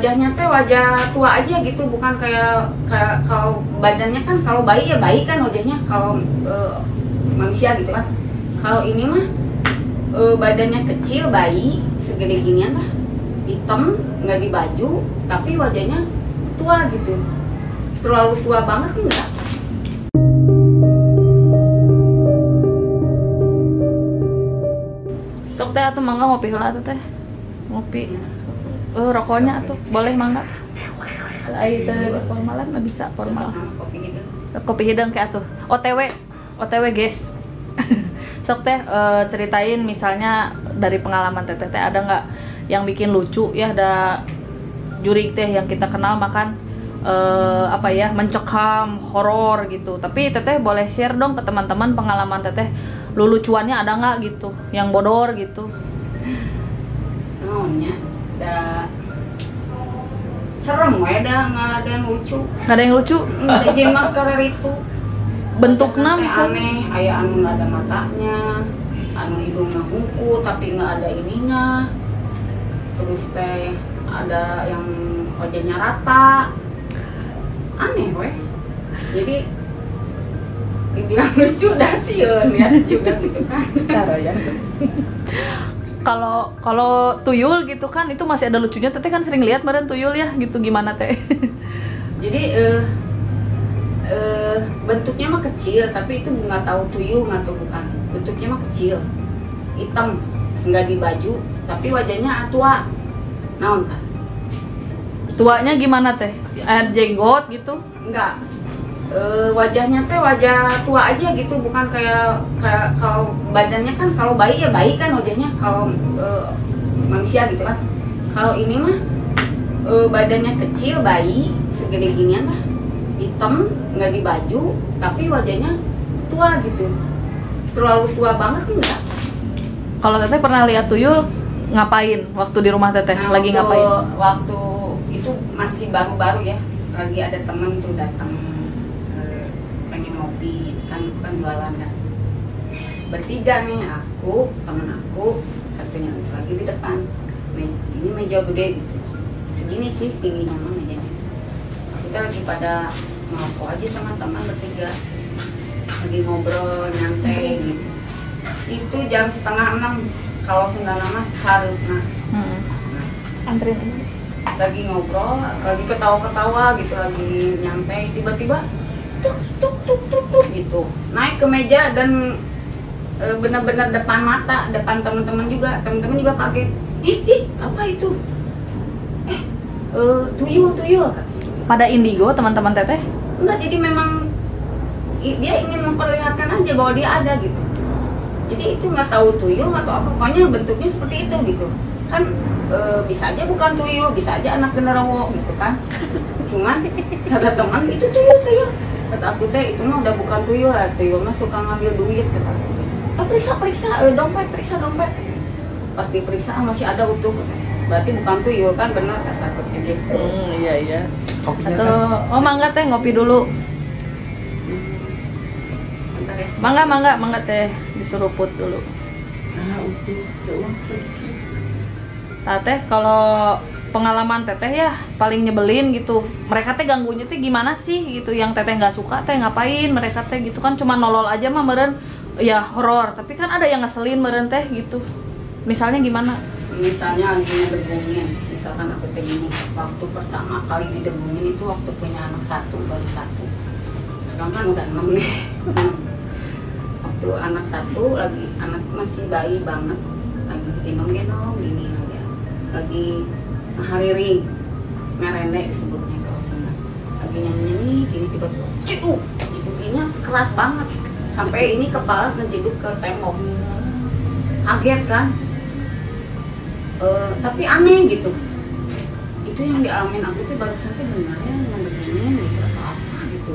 wajahnya teh wajah tua aja gitu bukan kayak kayak kalau badannya kan kalau bayi ya bayi kan wajahnya kalau eh, manusia gitu kan. Kalau ini mah eh, badannya kecil bayi segede ginian lah. Hitam nggak di baju tapi wajahnya tua gitu. Terlalu tua banget enggak? Sok teh atau mangga ngopi heula atuh teh. Ngopi. Eh rokoknya atuh boleh mangga. Teh formalan mah bisa formal. kopi Kopi hidung kayak atuh. OTW. OTW guys. Sok teh eh, ceritain misalnya dari pengalaman teteh teh ada nggak yang bikin lucu ya ada juri teh yang kita kenal makan eh, apa ya mencekam horor gitu tapi teteh boleh share dong ke teman-teman pengalaman teteh lulucuannya ada nggak gitu yang bodor gitu naonnya da serem we da nggak ada yang lucu. Nggak ada yang lucu? Nggak ada jimat karir itu. Bentuknya misalnya aneh aya anu nggak ada matanya anu hidungnya ungu tapi nggak ada ininya. Terus teh ada yang wajahnya rata. Aneh weh. Jadi dibilang lucu dah sieun ya juga gitu kan kalau kalau tuyul gitu kan itu masih ada lucunya. Teteh kan sering lihat meren tuyul ya gitu. Gimana teh jadi eh eh, bentuknya mah kecil tapi itu nggak tahu tuyul nggak tahu bukan. Bentuknya mah kecil. Hitam. Nggak di baju tapi wajahnya tua. Naon kan tuanya gimana teh? Air jenggot gitu? Enggak Eh, wajahnya teh wajah tua aja gitu bukan kayak kayak kalau badannya kan kalau bayi ya bayi kan wajahnya kalau eh, manusia gitu kan. Kalau ini mah eh, badannya kecil bayi segede ginian lah. Hitam nggak di baju tapi wajahnya tua gitu. Terlalu tua banget enggak? Kalau teteh pernah lihat tuyul ngapain waktu di rumah teteh? Nah, lagi waktu- ngapain? waktu itu masih baru-baru ya. Lagi ada temen tuh datang pengen ngopi kan kan jualan kan. Bertiga nih aku temen aku satunya lagi di depan. Ini meja gede gitu. Segini sih tingginya mah mejanya. Kita lagi pada ngerokok aja sama teman bertiga. Lagi ngobrol nyantai gitu. Itu jam setengah enam. Kalau Sunda nama sarut nah hmm. antrin ini lagi ngobrol, lagi ketawa-ketawa gitu, lagi nyantai, tiba-tiba tuk tuk tuk tuk gitu naik ke meja dan e, benar-benar depan mata, depan teman-teman juga, teman-teman juga kaget. Ih, ih, apa itu? Eh, e, tuyul tuyul pada indigo teman-teman teteh Enggak, jadi memang dia ingin memperlihatkan aja bahwa dia ada gitu. Jadi itu nggak tahu tuyul atau apa, pokoknya bentuknya seperti itu gitu. Kan e, bisa aja bukan tuyul, bisa aja anak genderuwo gitu kan. Cuman kata teman itu tuyul tuyul. Kata aku teh itu mah udah bukan tuyul ya, tuyul mah suka ngambil duit kata aku. Ah, periksa periksa eh, dompet periksa dompet. Pas diperiksa ah, masih ada utuh. Berarti bukan tuyul kan benar kata aku gitu. hmm, iya iya Kopinya atau oh mangga teh ngopi dulu Bentar ya. mangga mangga mangga teh disuruput dulu Ah, utuh. Tuh, sedikit. Nah, teh kalau pengalaman teteh ya paling nyebelin gitu. Mereka teh ganggunya teh gimana sih gitu? Yang teteh nggak suka teh ngapain? Mereka teh gitu kan cuma nolol aja mah meren ya horor. Tapi kan ada yang ngeselin meren teh gitu. Misalnya gimana? Misalnya lagi ngedengungin misalkan aku teh gini waktu pertama kali didengungin itu waktu punya anak satu baru satu. Sekarang kan udah enam nih. Waktu anak satu lagi anak masih bayi banget. Lagi digendong-gendong gini ya lagi hari ring ngerendek disebutnya kalau Sunda. Lagi nyanyi-nyanyi gini tiba-tiba ciduk! Ciduknya keras banget. Sampai ini kepala ngejeduk ke tembok. Kaget kan? Eh, tapi aneh gitu. Itu yang dialamin aku tuh baru sampai sebenarnya yang begini gitu atau apa gitu.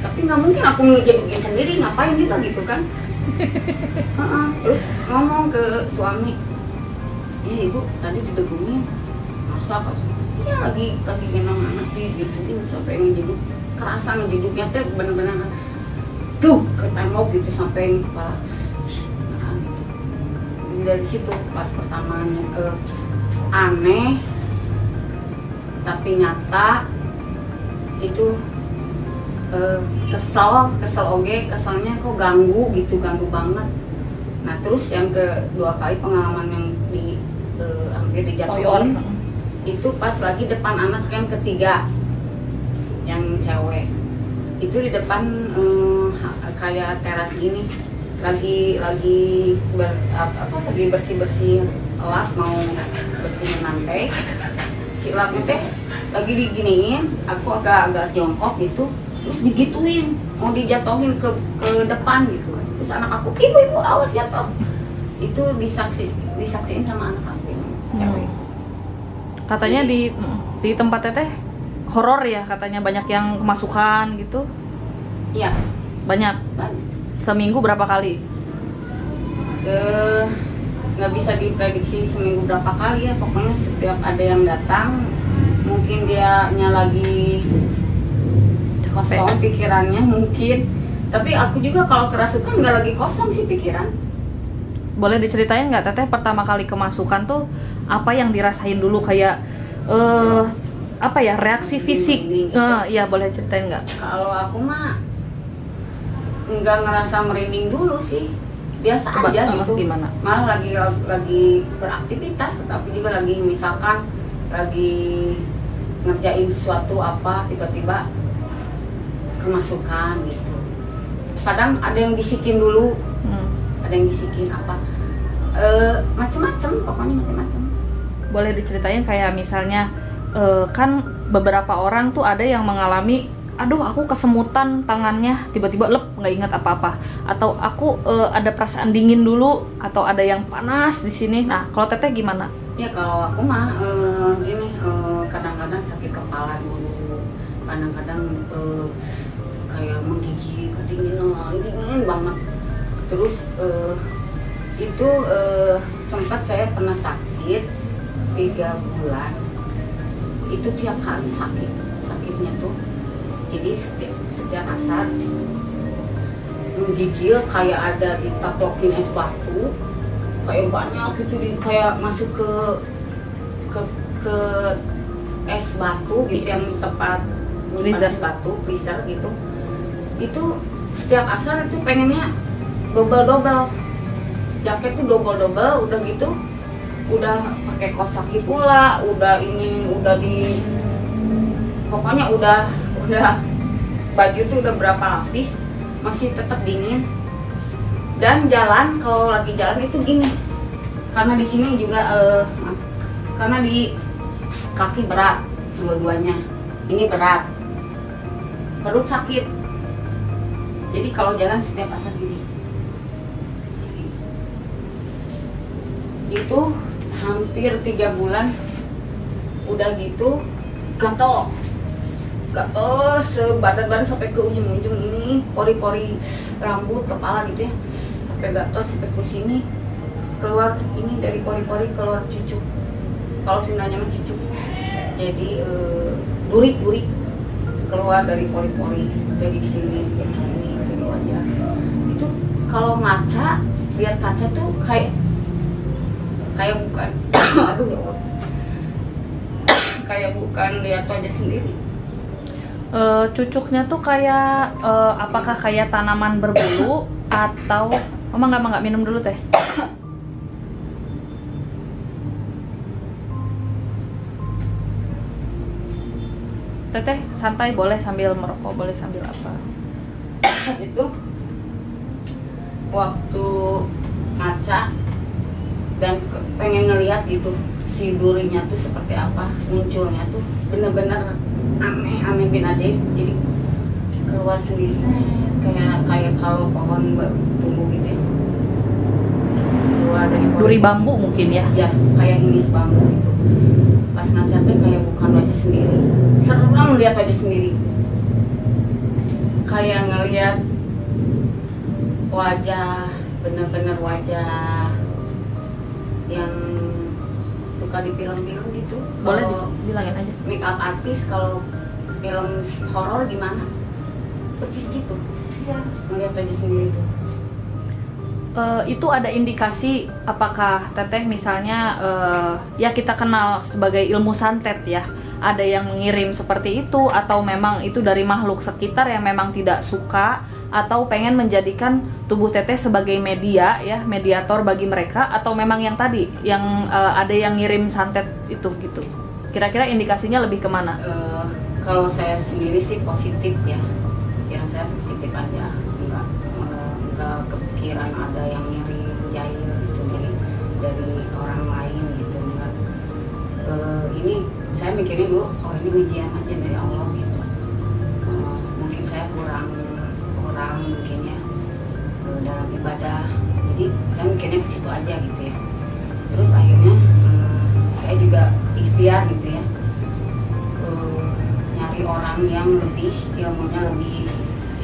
Tapi nggak mungkin aku ngejebukin sendiri ngapain juga gitu kan? Terus ngomong ke suami ya ibu tadi didegungin apa sih? Iya lagi lagi gendong anak di gituin sampai ngejeduk kerasa ngejeduknya tuh bener-bener tuh ke tembok gitu sampai kepala Nah, gitu. Dari situ pas pertamanya eh, aneh tapi nyata itu eh, kesel kesel oge keselnya kok ganggu gitu ganggu banget. Nah terus yang kedua kali pengalaman yang di eh, hampir dijatuhin itu pas lagi depan anak yang ketiga yang cewek. Itu di depan eh, kayak teras gini. Lagi lagi ber, apa, apa, lagi bersih bersih lap mau bersihin lantai si lapnya teh lagi diginiin aku agak agak jongkok gitu. Terus digituin mau dijatuhin ke ke depan gitu. Terus anak aku ibu ibu awas jatuh. Itu disaksi disaksiin sama anak aku Katanya di di tempat teteh horor ya katanya banyak yang kemasukan gitu. iya Banyak. Seminggu berapa kali? Eh, nggak bisa diprediksi seminggu berapa kali ya pokoknya setiap ada yang datang mungkin dia nya lagi kosong pikirannya mungkin tapi aku juga kalau kerasukan nggak lagi kosong sih pikiran Boleh diceritain nggak teteh pertama kali kemasukan tuh apa yang dirasain dulu kayak eh apa ya reaksi fisik? Gitu. Eh, iya boleh ceritain nggak? kalau aku mah nggak ngerasa merinding dulu sih biasa Coba, aja gitu gimana? malah lagi lagi beraktivitas tapi juga lagi misalkan lagi ngerjain sesuatu apa tiba-tiba kemasukan gitu kadang ada yang bisikin dulu Hmm. ada yang bisikin apa eh macem-macem pokoknya macem-macem Boleh diceritain kayak misalnya eh, kan beberapa orang tuh ada yang mengalami aduh aku kesemutan tangannya tiba-tiba lep nggak ingat apa-apa. Atau aku eh, ada perasaan dingin dulu atau ada yang panas di sini. Nah kalau teteh gimana? Ya kalau aku mah eh, ini eh, kadang-kadang sakit kepala dulu, kadang-kadang eh, kayak menggigil, kedinginan, dingin banget. Terus eh, itu eh, sempat saya pernah sakit tiga bulan. Itu tiap hari sakit, sakitnya tuh. Jadi setiap, setiap asar menggigil kayak ada ditapokin es batu kayak banyak gitu di kayak masuk ke ke ke es batu gitu yang Es. tepat es batu freezer gitu itu setiap asar itu pengennya double jaket tuh double udah gitu udah pakai kaki pula udah ini udah di pokoknya udah udah baju tuh udah berapa lapis masih tetap dingin. Dan jalan kalau lagi jalan itu gini karena di sini juga eh, karena di kaki berat dua-duanya ini berat perut sakit. Jadi kalau jalan setiap asar gini. Itu hampir tiga bulan udah gitu gatel. Gatel sebadan-badan sampai ke ujung-ujung ini pori-pori rambut kepala gitu ya. Sampai gatel sampai ke sini keluar ini dari pori-pori keluar cucuk. Kalau sindanya mah cucuk. Jadi eh, duri-duri keluar dari pori-pori dari sini dari sini dari wajah. Itu kalau ngaca lihat kaca tuh kayak kayak bukan. Aduh ya Allah. Kayak bukan lihat wajah sendiri. Eh, cucuknya tuh kayak eh, apakah kayak tanaman berbulu atau Mama nggak nggak minum dulu teh? Teteh santai boleh sambil merokok boleh sambil apa? Itu waktu ngaca dan pengen ngelihat gitu si durinya tuh seperti apa munculnya tuh bener-bener aneh aneh bin ajaib jadi keluar sendiri kayak kayak kalau pohon tumbuh gitu ya. Keluar dari pohon. Duri bambu mungkin ya? Ya kayak hindis bambu gitu. Pas ngaca teh kayak bukan wajah sendiri. Serem lihat wajah sendiri. Kayak ngelihat wajah bener-bener wajah yang suka di film-film gitu. Boleh Kalau bilangin aja. make up artis kalau film horor gimana? Persis gitu. Ya ngelihat wajah sendiri tuh. Eh, itu ada indikasi apakah teteh misalnya eh, ya kita kenal sebagai ilmu santet ya. Ada yang mengirim seperti itu atau memang itu dari makhluk sekitar yang memang tidak suka atau pengen menjadikan tubuh teteh sebagai media ya mediator bagi mereka atau memang yang tadi yang eh, ada yang ngirim santet itu gitu? Kira-kira indikasinya lebih ke mana? Eh, kalau saya sendiri sih positif ya. Pikiran saya positif aja. Enggak enggak, kepikiran ada yang ngirim jahil gitu dari dari orang lain gitu enggak. Eh, ini saya mikirnya dulu oh ini ujian aja dari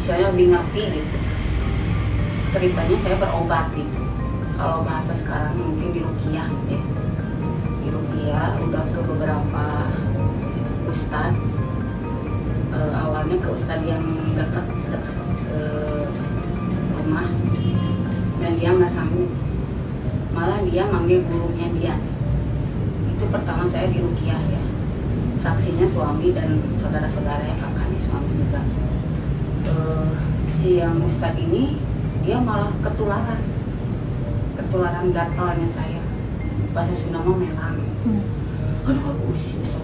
misalnya lebih ngerti gitu. Ceritanya saya berobat gitu. Kalau bahasa sekarang mungkin di rukiah ya. Di rukiah udah ke beberapa ustadz. Eh, awalnya ke ustadz yang dekat dekat eh, rumah. Dan dia nggak sanggup. Malah dia manggil gurunya dia. Itu pertama saya di rukiah ya. Saksinya suami dan saudara-saudara ya kakaknya suami juga si yang ustadz ini dia malah ketularan. Ketularan gatalnya saya. Bahasa Sunda mah melang. Aduh aku susah.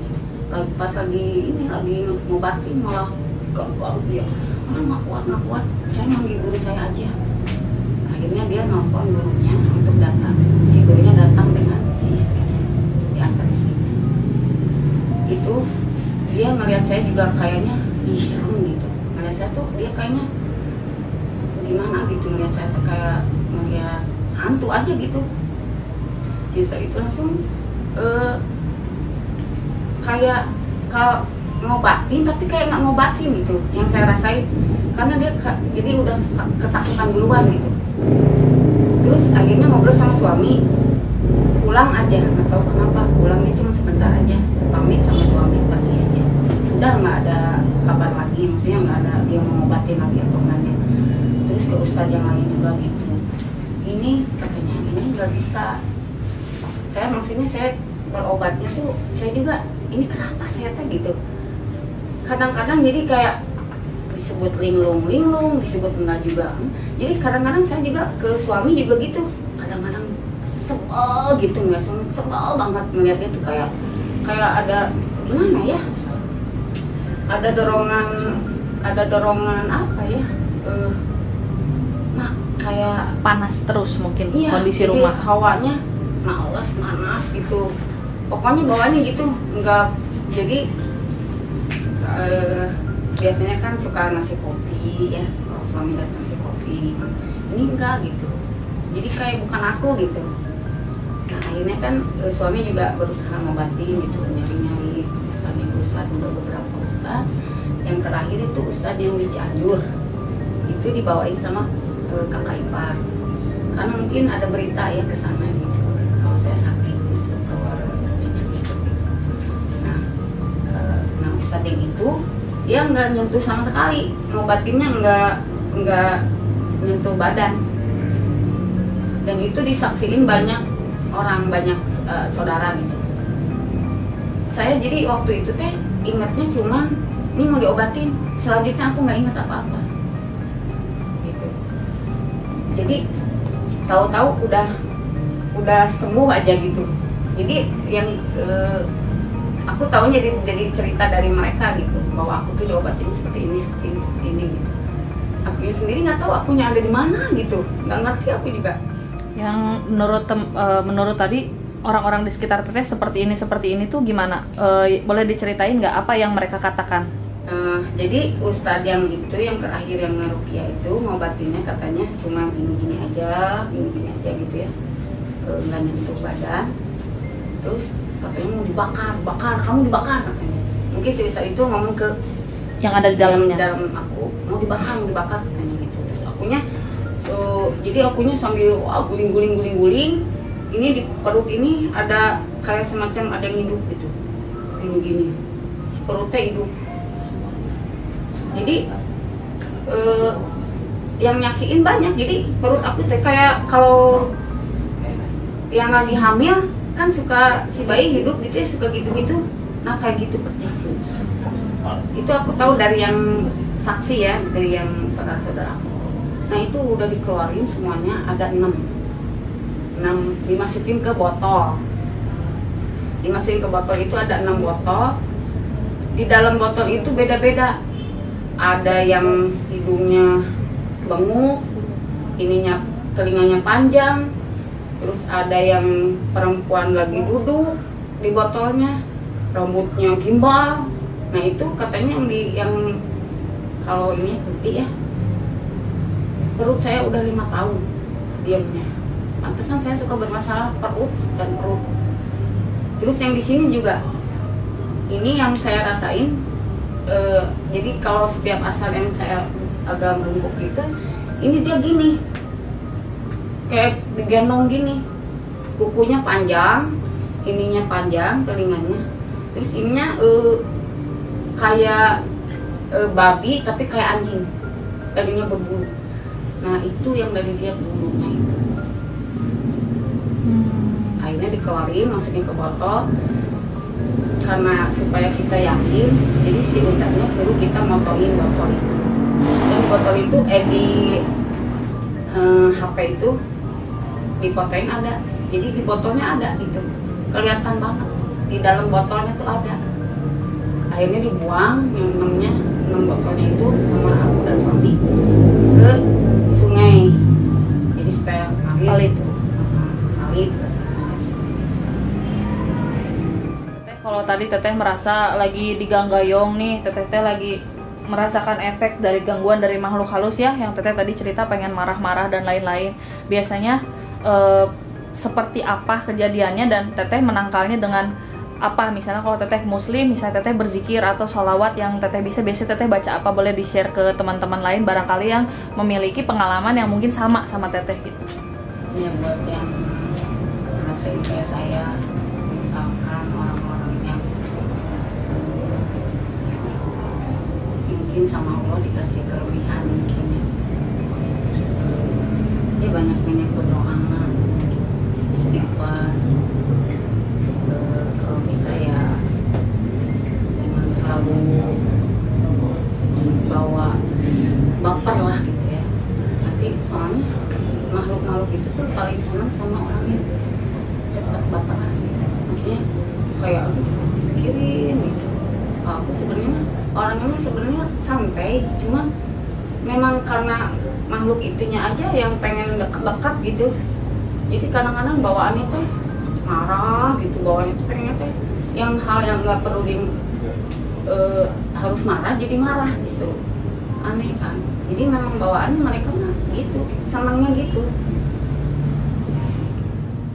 Lagi pas lagi ini lagi ngobatin malah gagal dia. Aduh nggak kuat nggak kuat. Saya manggil guru saya aja. Akhirnya dia nelfon gurunya untuk datang. Si gurunya datang dengan si istrinya diantar istrinya. Itu dia ngelihat saya juga kayaknya ih serem gitu. Ngelihat saya tuh dia kayaknya gimana gitu ngelihat saya kayak ngelihat hantu aja gitu. Si Ustaz itu langsung eh, kayak kalau ngobatin tapi kayak nggak ngobatin gitu yang saya rasain. Karena dia jadi udah ta- ketakutan duluan gitu. Terus akhirnya ngobrol sama suami pulang aja tahu kenapa pulangnya cuma sebentar aja pamit sama suami pergi aja. Udah nggak ada kabar lagi maksudnya nggak ada dia mau ngobatin lagi atau enggaknya ke ustadz yang lain juga gitu ini katanya ini nggak bisa. Saya maksudnya saya berobatnya tuh saya juga ini kenapa saya teh? gitu. Kadang-kadang jadi kayak disebut linglung linglung disebut enggak juga. Jadi kadang-kadang saya juga ke suami juga gitu. Kadang-kadang sebel gitu nggak sebel, banget ngeliatnya tuh kayak kayak ada gimana ya? Ada dorongan ada dorongan apa ya? Eh kayak panas terus mungkin Iya, kondisi jadi rumah. hawanya males panas gitu. Pokoknya bawaannya gitu nggak jadi eh, biasanya kan suka ngasih kopi ya kalau suami datang ngasih kopi ini enggak gitu. Jadi kayak bukan aku gitu. Nah akhirnya kan eh, suami juga berusaha ngobatin gitu nyari nyari ustad yang ustad udah beberapa ustad yang terakhir itu ustad yang di Cianjur. Itu dibawain sama eh, kakak ipar. Karena mungkin ada berita ya ke sana gitu kalau saya sakit gitu kalau cucuk-cucuk gitu. Nah eh, nah ustadz yang itu dia nggak nyentuh sama sekali. Ngobatinnya nggak nggak nyentuh badan. Dan itu disaksiin banyak orang banyak eh, saudara gitu. Saya jadi waktu itu teh ingatnya cuman ini mau diobatin selanjutnya aku nggak ingat apa-apa jadi tahu-tahu udah udah sembuh aja gitu. Jadi yang eh, aku tahunya jadi, jadi cerita dari mereka gitu bahwa aku tuh diobatin seperti ini seperti ini seperti ini gitu. Akunya sendiri nggak tahu akunya ada di mana gitu. Nggak ngerti aku juga. Yang menurut tem- eh, menurut tadi orang-orang di sekitar teteh seperti ini seperti ini tuh gimana? Eh, boleh diceritain nggak apa yang mereka katakan Eh, jadi ustadz yang itu yang terakhir yang ngerukia itu ngobatinnya katanya cuma gini-gini aja, gini-gini aja gitu ya, Eh, nggak nyentuh badan. Terus katanya mau dibakar, bakar, kamu dibakar katanya. Mungkin si ustadz itu ngomong ke yang ada di dalamnya dalam aku mau dibakar, mau dibakar katanya gitu. Terus akunya, eh, jadi akunya sambil wah, guling-guling guling-guling. Ini di perut ini ada kayak semacam ada yang hidup gitu, gini-gini. Si perutnya hidup jadi eh, yang nyaksiin banyak. Jadi perut aku teh kayak kalau yang lagi hamil kan suka si bayi hidup gitu ya suka gitu-gitu. Nah kayak gitu persis. Itu aku tahu dari yang saksi ya dari yang saudara-saudara nah itu udah dikeluarin semuanya ada enam. Enam dimasukin ke botol. Dimasukin ke botol itu ada enam botol. Di dalam botol itu beda-beda ada yang hidungnya benguk ininya telinganya panjang terus ada yang perempuan lagi duduk di botolnya rambutnya gimbal. Nah itu katanya yang di yang kalau ini putih ya. Perut saya udah lima tahun diamnya. Pantesan saya suka bermasalah perut dan perut. Terus yang di sini juga. Ini yang saya rasain eh, jadi kalau setiap asal yang saya agak bungkuk gitu ini dia gini. Kayak digendong gini. Kukunya panjang ininya panjang telinganya. Terus ininya eh, kayak eh, babi tapi kayak anjing. Tadinya berbulu. Nah itu yang dari dia bulunya itu. Akhirnya dikeluarin masukin ke botol karena supaya kita yakin jadi si ustadznya suruh kita motoin botol itu. Dan botol itu eh di eh, HP itu dipotoin ada. Jadi di botolnya ada gitu. Kelihatan banget. Di dalam botolnya tuh ada. Akhirnya dibuang yang enamnya enam botolnya itu sama aku dan suami ke sungai. Jadi supaya ngalir Valid. Kalau tadi teteh merasa lagi diganggayong nih. Teteh teh lagi merasakan efek dari gangguan dari makhluk halus ya yang teteh tadi cerita pengen marah-marah dan lain-lain. Biasanya eh, seperti apa kejadiannya dan teteh menangkalnya dengan apa? Misalnya kalau teteh muslim misalnya teteh berzikir atau sholawat yang teteh bisa biasa teteh baca apa? Boleh di share ke teman-teman lain barangkali yang memiliki pengalaman yang mungkin sama sama teteh gitu. Ya buat yang ngerasain kayak saya misalkan orang-orang yang mungkin sama Allah dikasih kelebihan mungkin. Ya ya banyak banyak berdoa istighfar Eh, kalau bisa ya jangan terlalu bawa baper lah gitu ya tapi soalnya makhluk-makhluk itu tuh paling senang sama orang yang cepat baperan gitu maksudnya kayak aku pikirin gitu aku sebenarnya orangnya mah sebenarnya santai cuman memang karena makhluk itunya aja yang pengen dekat-dekat gitu. Jadi kadang-kadang bawaannya tuh marah gitu bawaannya tuh pengennya teh yang hal yang nggak perlu di eh, harus marah jadi marah justru aneh kan? Jadi memang bawaannya mereka mah gitu senangnya gitu.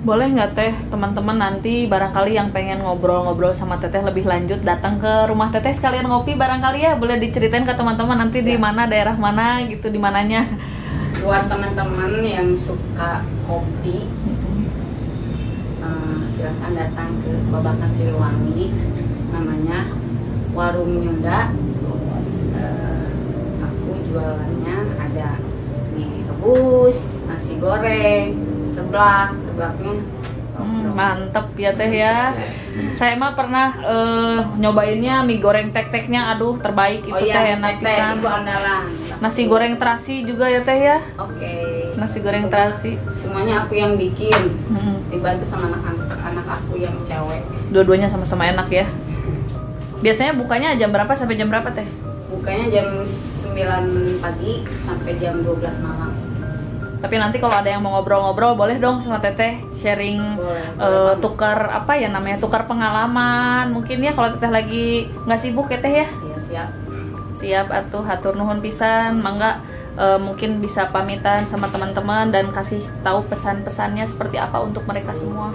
Boleh nggak teh? Teman-teman nanti barangkali yang pengen ngobrol-ngobrol sama teteh lebih lanjut datang ke rumah teteh sekalian ngopi barangkali ya. Boleh diceritain ke teman-teman nanti di Ya. mana daerah mana gitu di mananya. Buat teman-teman yang suka kopi eh, silahkan datang ke Babakan Siliwangi. Namanya Warung Nyunda. Eh, aku jualannya ada nih rebus nasi goreng seblak seblaknya mantep ya teh ya. Saya mah pernah eh, nyobainnya mie goreng tek-teknya aduh terbaik itu oh iya teh enak teh pisan. Nasi goreng terasi juga ya teh ya. oke Nasi goreng terasi. semuanya aku yang bikin Hmm, dibantu sama anak anak aku yang cewek Dua-duanya sama-sama enak ya. Biasanya bukanya jam berapa sampai jam berapa teh? bukanya jam 9 pagi sampai jam 12 malam Tapi nanti kalau ada yang mau ngobrol-ngobrol boleh dong sama Teteh sharing Boleh, eh, boleh banget. tukar apa ya namanya tukar pengalaman. Mungkin ya kalau Teteh lagi nggak sibuk ya Teh ya? Iya siap. Siap atuh hatur nuhun pisan. Mangga eh, mungkin bisa pamitan sama teman-teman dan kasih tahu pesan-pesannya seperti apa untuk mereka semua.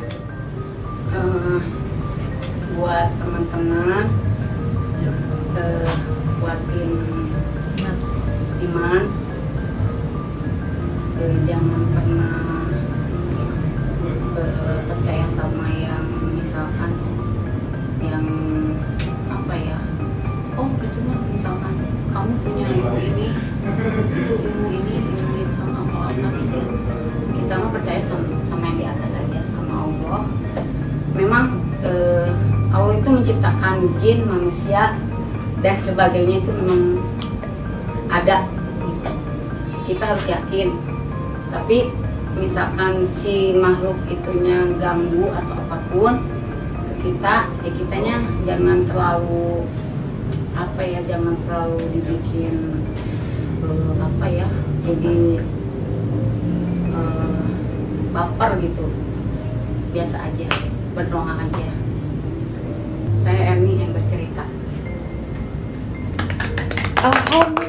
Eh, buat teman-teman eh, buatin iman dan jangan pernah eh, percaya sama yang misalkan yang apa ya oh gitu kan misalkan kamu punya ilmu ini itu ilmu ini ilmu itu atau apa gitu kita mah percaya sama, sama yang di atas aja sama Allah. Memang eh, Allah itu menciptakan jin manusia dan sebagainya itu memang ada. Kita harus yakin tapi misalkan si makhluk itunya ganggu atau apa pun ke kita ya kitanya jangan terlalu apa ya jangan terlalu dibikin eh, apa ya jadi eh, baper gitu. Biasa aja berdoa aja. Saya Erni yang bercerita. Alhamdulillah